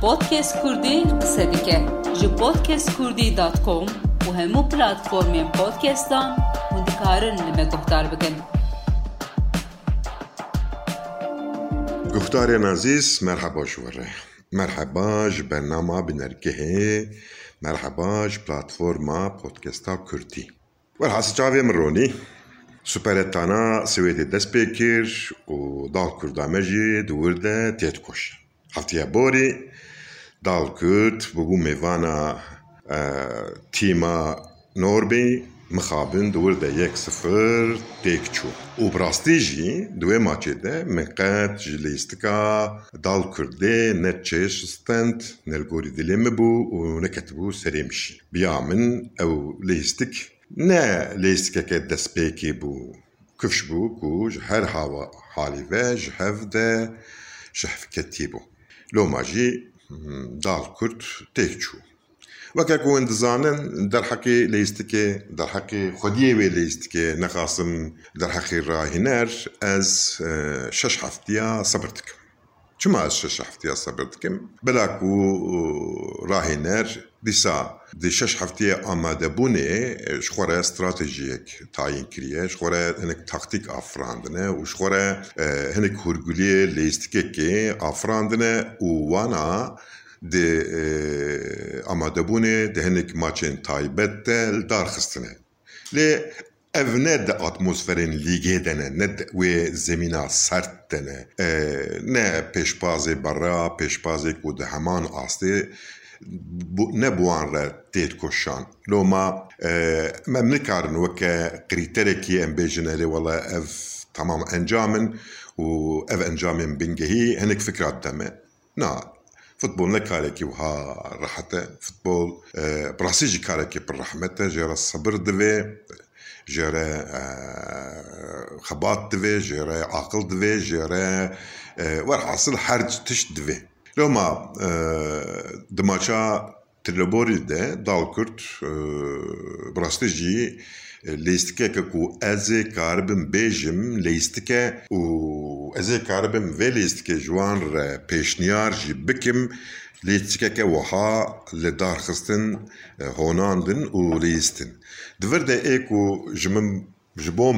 بودكاست كردي قصة ديكا جي بودكاست كردي دوت كوم وهمو بلاتفورمين بودكاست دان وندكارن لما قهتار بكن قهتار نازيس مرحبا جوري مرحبا برنامج بنركه مرحبا بلاتفورما بودكاستا كردي والحاسة جافي مروني سوبرتانا سويت دسبيكر ودال كردا مجيد وردة تيتكوش هفتيا بوري dal Kurda me jî di wir de tê dikoş. Heftiya borî dal Kurd bûbû mêvana tîma Norbê mixabin di wir de yek sifir têk çû. û bi rastî jî di wê maçê de min qet ji lîstika dal Kurdê ne çêşistend ne li gorî dilê me bû û neketibû serê min ne lêstikeke destpêkê bû kifş bû ku her hava halî ve ji hev de ji hevketî bû. Dal Kurd têk çû. Weke ku hûn dizanin derheqê lêstikê derheqê xwediyê wê lêstikê nexasim derheqê rahîner ez şeş heftiya sebir dikim. Çima ez şeş heftiya sebir dikim? Bila dîsa di şeş heftiyê amadebûnê ji xwe re stratejiyek tayîn kiriye, ji xwe re hinek taktîk afirandine û ji xwe re hinek hûrguliyê lêstikekê afirandine û wana di amadebûnê di hinek maçên taybet de li dar xistine. Lê ev ne di atmosferên lîgê de ne, ne wê zemîna sert de ne. Ne pêşbazê berra, pêşbazê ku di heman astê ne bi wan re tê dikoşan. Loma em nikarin weke krîterekî em bêjin erê wela ev tamam encamin û ev encamên bingehî hinek fikrat de me. Na, futbol ne karekî wiha rehet e. Futbol bi rastî jî karekî pir rehmet e, jê re sebir divê, jê re xebat divê, jê re aqil divê, jê re werhasil her tişt divê. Loma di maça Trileborî de dal Kurd bi rastî jî lêstikeke ku ez ê karibim bêjim lêstike û ez ê karibim vê lêstikê ji wan re pêşniyar jî bikim lêstikeke wiha li darxistin honandin û lîstin. Di vir de ê ku ji min ji bo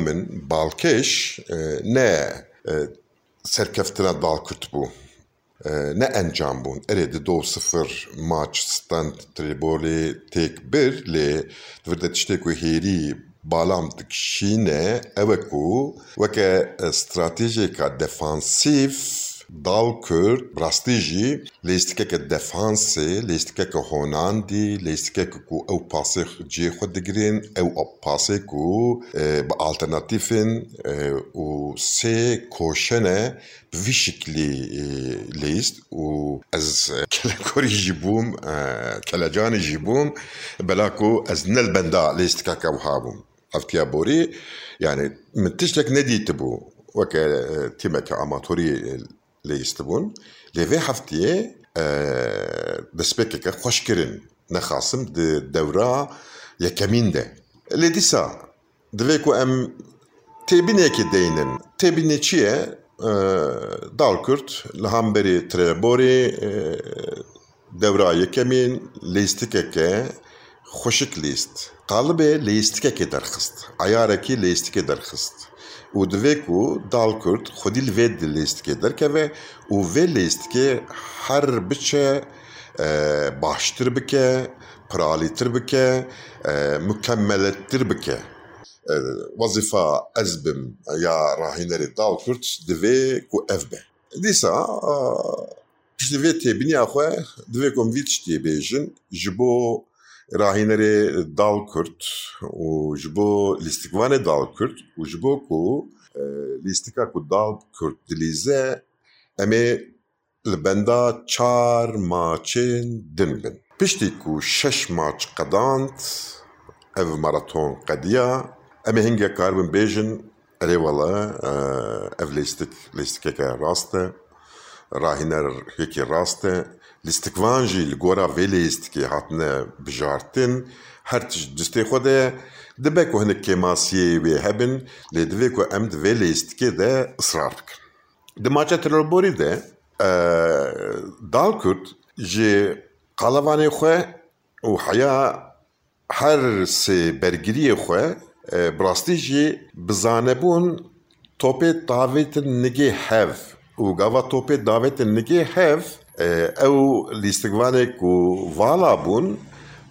balkêş ne serkeftina dal Kurd bû. në encambun. Eredi do sıfır maç stand triboli tek bir le tvrdet işte ku heri balam dikşine eveku ve ke stratejika defansif defansîv dal Kurd rastî jî lêstikeke defansê lêstikeke honandî lêstikeke ku ew pasê cê xwe digirin ew pasê ku bi alternatîfên û sê koşene bi vî şiklî lêst û ez kelekorî jî bûm kelecanî jî bûm bela ku ez ne li benda lêstikeke lêstibûn lê vê heftiyê destpêkeke xweşkirin nexasim di dewra yekemîn de lê dîsa divê ku em têbînekê deynin têbînê çi ye dal Kurd li hemberî Trileborê dewra yekemîn lêstikeke xweşik lîst qalibê lêstikekê derxist eyarekî lêstikê derxist û divê ku dal Kurd xwedî li vê di lêstikê derkeve û vê lêstikê her biçe baştir bike piralîtir bike mukemmelettir bike wezîfa ez bim ya rahînerê dal Kurd divê ku ev be dîsa piştî vê têbîniya xwe divê ku em vî tiştê bêjin ji bo rahînerê dal Kurd û ji bo lîstikvanê dal Kurd û ji bo ku lîstika ku dal Kurd dilîze em ê li benda çar maçên din bin. Piştî ku şeş maç qedand ev maraton qediya em ê hingek karibin bêjin erê wele ev lêstik lêstikeke rast e rahîner hêkî rast e lîstikvan jî li gora vê lêstikê hatine bijartin her tişt cistê xwe de dibe ku hinek kêmasiyê wê hebin lê divê ku em di vê lêstikê de israr bikin. Di maça Trabzonsporê de dal Kurd ji qalavanê xwe û heya her sê bergiriyê xwe bi rastî jî bizanebûn topê ew lîstikvanê ku vala bûn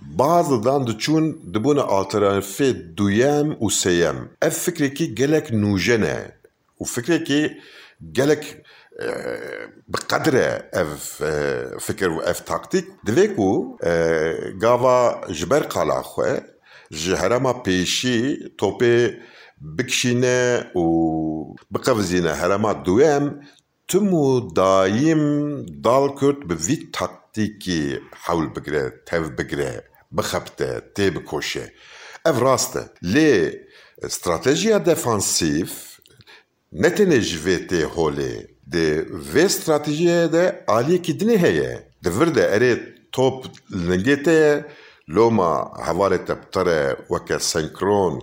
bazıdan diçûn dibûne alternatîfê duyem û sêyem. Ev fikrekî gelek nûjen e û fikrekî gelek bi qedre ev fikir û ev taktîk divê ku gava ji ber qala xwe ji herema pêşî topê bikişîne û biqevizîne herema duyem tim û dayîm dal kurt bi vî taktîkî hewl bigire tev bigire bixebite tê bikoşe ev rast e lê stratejiya defansîv ne tenê ji vê tê holê di vê stratejiyê de aliyekî dinê heye. Di vir de erê top li ningê te ye loma hevalê te ptere weke senkron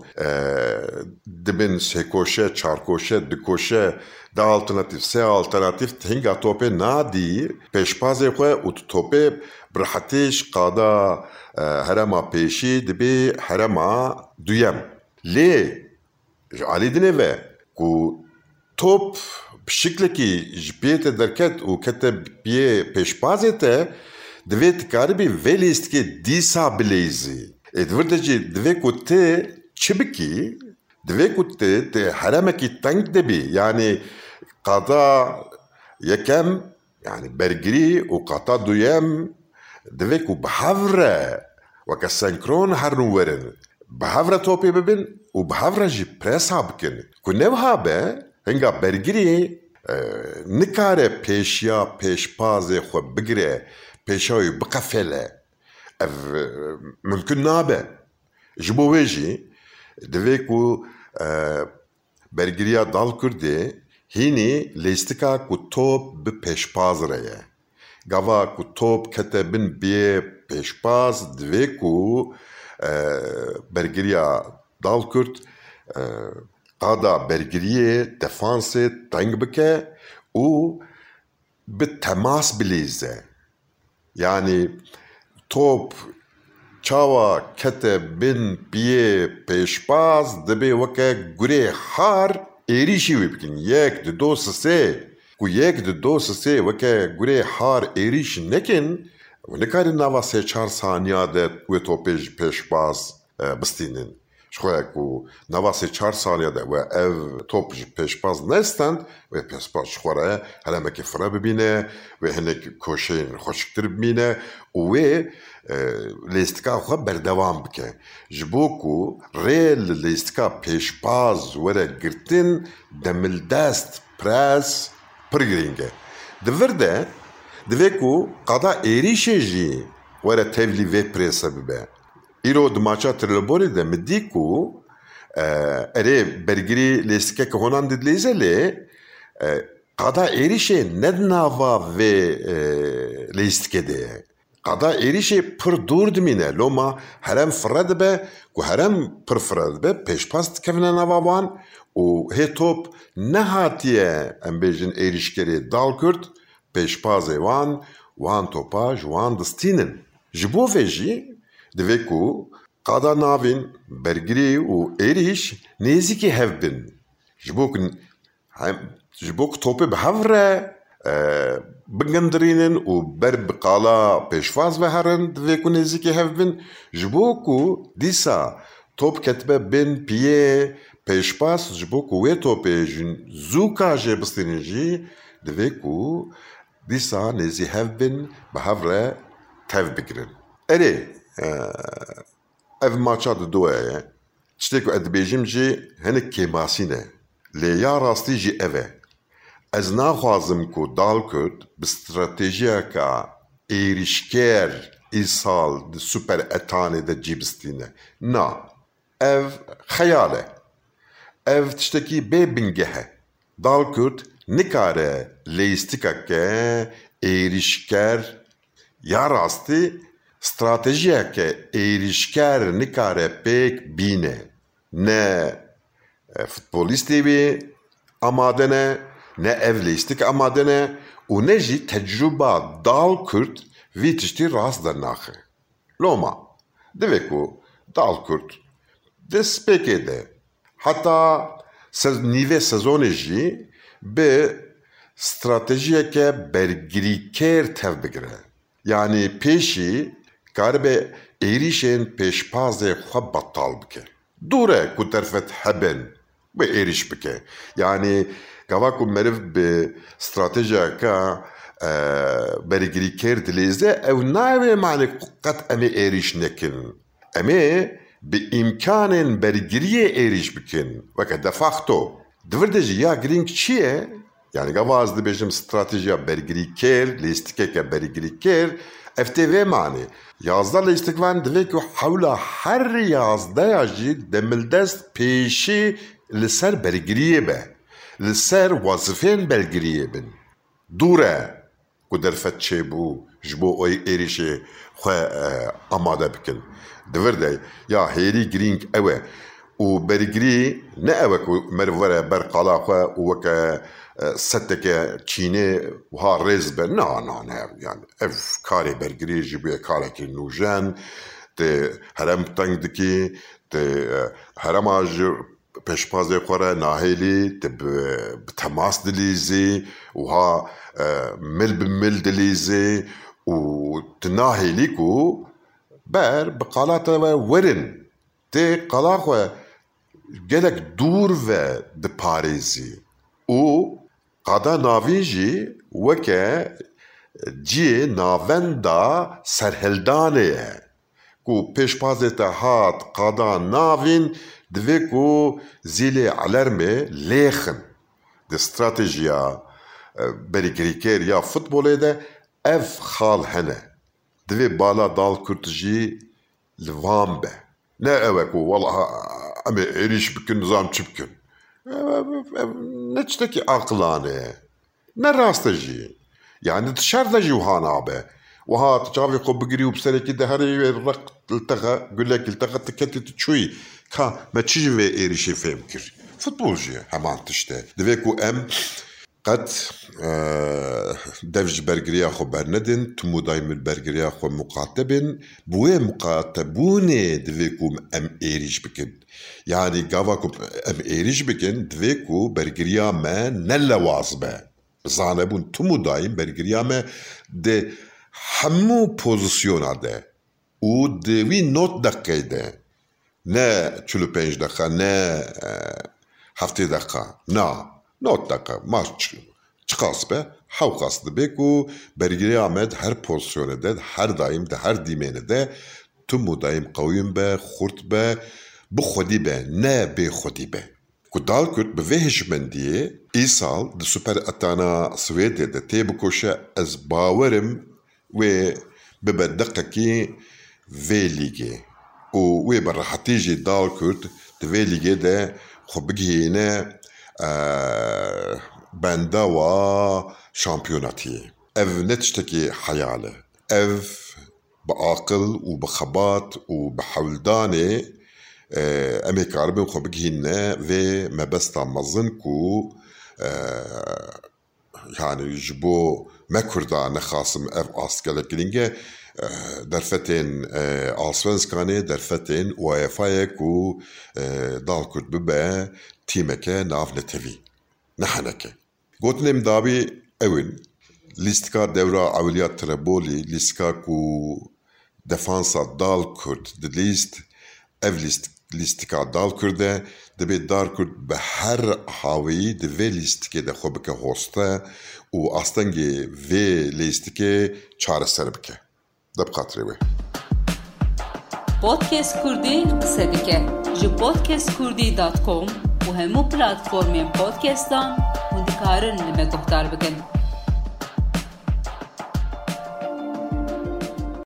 dibin sêkoşe çarkoşe dikoşe da alternatîv sê alternatîv hinga topê nadî pêşpazê xwe û tu topê bi rehetî ji qada herema pêşî dibê herema duyem lê ji alî dinê ve ku top bi şiklekî ji pê te derket û kete piyê pêşpazê te divê tikaribî vê lîstikê dîsa bilêzî ê divir de jî divê ku tê çi bikî divê ku tê tê heremekî teng dibî yanî qada yekem yani bergirî û qata duyem divê ku bi hev re weke senkron herin û werin bi hev re topê bibin û bi hev re jî presa bikin ku nevha be hinga bergirî nikare pêşiya pêşpazê xwe bigire wî biqefele ev mümkün nabe. Ji bo wê jî divê ku bergiriya dal Kurdê hînî lêstika ku top bi pêşpaz re ye gava ku top kete bin biyê pêşpaz divê ku bergiriya dal Kurd qada bergiriyê defansê teng bike û bi temas bilêze yani top çawa kete bin piyê pêşbaz dibe weke gurê har wê bikin yek di do sisê ku yek di do sisê weke gurê har êrîş nekin nikarin nava sê çar saniya de wê topê ji pêşbaz bistînin Şkoya ku nava sê çar saniya de we ev top ji pêşbaz nestend wê pêşbaz ji xwe re helemekî fire bibîne wê hinek koşeyên xweşiktir bibîne û wê lêstika xwe berdewam bike. Ji bo ku rê li lêstika pêşbaz were girtin demildest pres pir girîng e di vir de divê ku qada êrîşê jî were tevlî vê bibe îro di maça Trabzonê de min dî ku erê bergirî lêstikeke honan didilêze lê qada êrîşê ne nava vê lêstikê de. Ye qada êrîşê pir dûr loma herem fire dibe ku herem pir fire dibe pêşpas dikevine nava wan û hê top nehatiye em bêjin êrîşkerê dal Kurd pêşpazê wan wan topa ji wan distînin ji divê ku qada navên bergirî û êrîş nêzîkî hev bin ji bo ku ji bo ku topê bi hev re bigindirînin û ber bi qala pêşvaz veherin divê ku nêzîkî hev bin ji bo ku dîsa top ketibe bin piyê pêşbas ji bo ku wê topê ji zûka jê bistînin jî ev maça di do ye tiştê ku ez dibêjim jî hinek kêmasî ne lê ya rastî jî ev e ez naxwazim ku dal Kurd bi stratejiyeka êrîşker îsal di super etanê de cî bistîne na ev xeyal e ev tiştekî bê bingeh e dal Kurd nikare lêstikeke êrîşker ya rastî stratejiyeke êrîşker nikare pêk bîne ne futbolîstê wê amade ne ne ev lêstik amade ne jî tecrüba dal Kurd vî tiştî rast dernaxe. Loma, divê ku dal Kurd di spêkê de heta nîvê sezonê jî bi stratejiyeke bergirîkêr tev bigire. Yani pêşî karibe êrişên pêşpazê xwe betal bike. Dûr e ku terfet hebin bi êriş bike. Yani gava ku meriv bi stratejiyeka bergirîkêr dilêze ew navê manê qet em ê êriş nekin. Em ê bi îmkanên bergiriyê êriş bikin. Weke de facto. Divir ya girîng çi ye? Yani gava ez dibêjim stratejiya bergirîkêr, lîstikeke bergirîkêr ev tê vê manê. Yazda lîstikvan divê ku hewla her yazdeya jî demildest pêşî li ser bergiriyê be. Li ser wazifên bergiriyê bin. Dûr e ku derfet çêbû ji bo êrişê xwe amade bikin. û bergirî ne ew ku merv were ber qala xwe û weke seteke Çînê wiha rêz be nanan hev yani ev karê bergirî ji bûye karekî nûjen tê herem teng dikî tê herema ji پێشپازێ خۆرە ناهێلی تەماس دلیزی وها مل بمل دلیزی و ناهێلی و بەر بە قالاتەوە ورن تێ قەلاخوا gelek dûr ve diparêzî û qada navîn jî weke ciyê navenda serhildanê ku pêşpazê te hat qada navîn divê ku zîlê elermê lêxin di stratejiya berîkirîkêr ya futbolê de ev xal hene. Divê bala dal Kurd jî li be ne ew e ku wala em ê êriş bikin nizam çi bikin ne tiştekî aqilane ye ne rast e jî yani dışar de jî wiha nabe wiha tu çavê xwe bigirî û bi serekî de herî wê req li texe gulekî li texe tu ketî tu çûyî ka me çi ji vê êrişê fêm kir futbol jî ye heman tişte divê ku em qet dev ji bergiriya xwe bernedin timû daîm li bergiriya xwe muqate bin bi wê muqatebûnê divê ku em êriş bikin yani gava ku em êriş bikin divê ku bergiriya me nelewaz be zanebûn timû daîm bergiriya me di hemû pozisyona de û di wî not deqê de ne çil û pênc deqa ne heftê deqa na not deqa mar çiqas be hewqas dibe ku. Bergiriya me di her pozisyonê de her daîm di her dîmêne de. Timû daîm qewîn be xurt be. Bi xwedî be ne bêxwedî be. Ku dal Kurd bi vê hişmendiyê îsal di Super Etana Swêdê de tê bikoşe ez bawerim wê bibe deqekî vê lîgê û wê bi rehetî dal Kurd di vê lîgê de xwe bendewa şampiyonatiyê ev ne tiştekî heyal e ev bi aqil û bi xebat û bi hewldanê em ê karibin xwe bigihîne vê mebesta mezin ku yani ji bo me Kurda nexasim ev astgelek دەرفەتێن ئاسوێنسکانێ دەرفەتێن وایەفاەک و داڵکرد ببە تیمەکە ناف نەتەوی نەحەنەکە گوتنێم داوی ئەوین لیستکا دەورا ئەولیا ترەبۆلی لیستکاک و دەفانسا داڵ کورد لیست ئەو لیست لیستکا داڵ کردە دەبێت دار کورد بە هەر هاوەیی divê لیستکê de xwe bike hoste. Û astengê vê lêstikê çareser bike. Dabqatri wi. Podcast Kurdi sedike ji podcastkurdi.com u hemû platformên podcast'dan hûn dikarin li me guhdar bikin.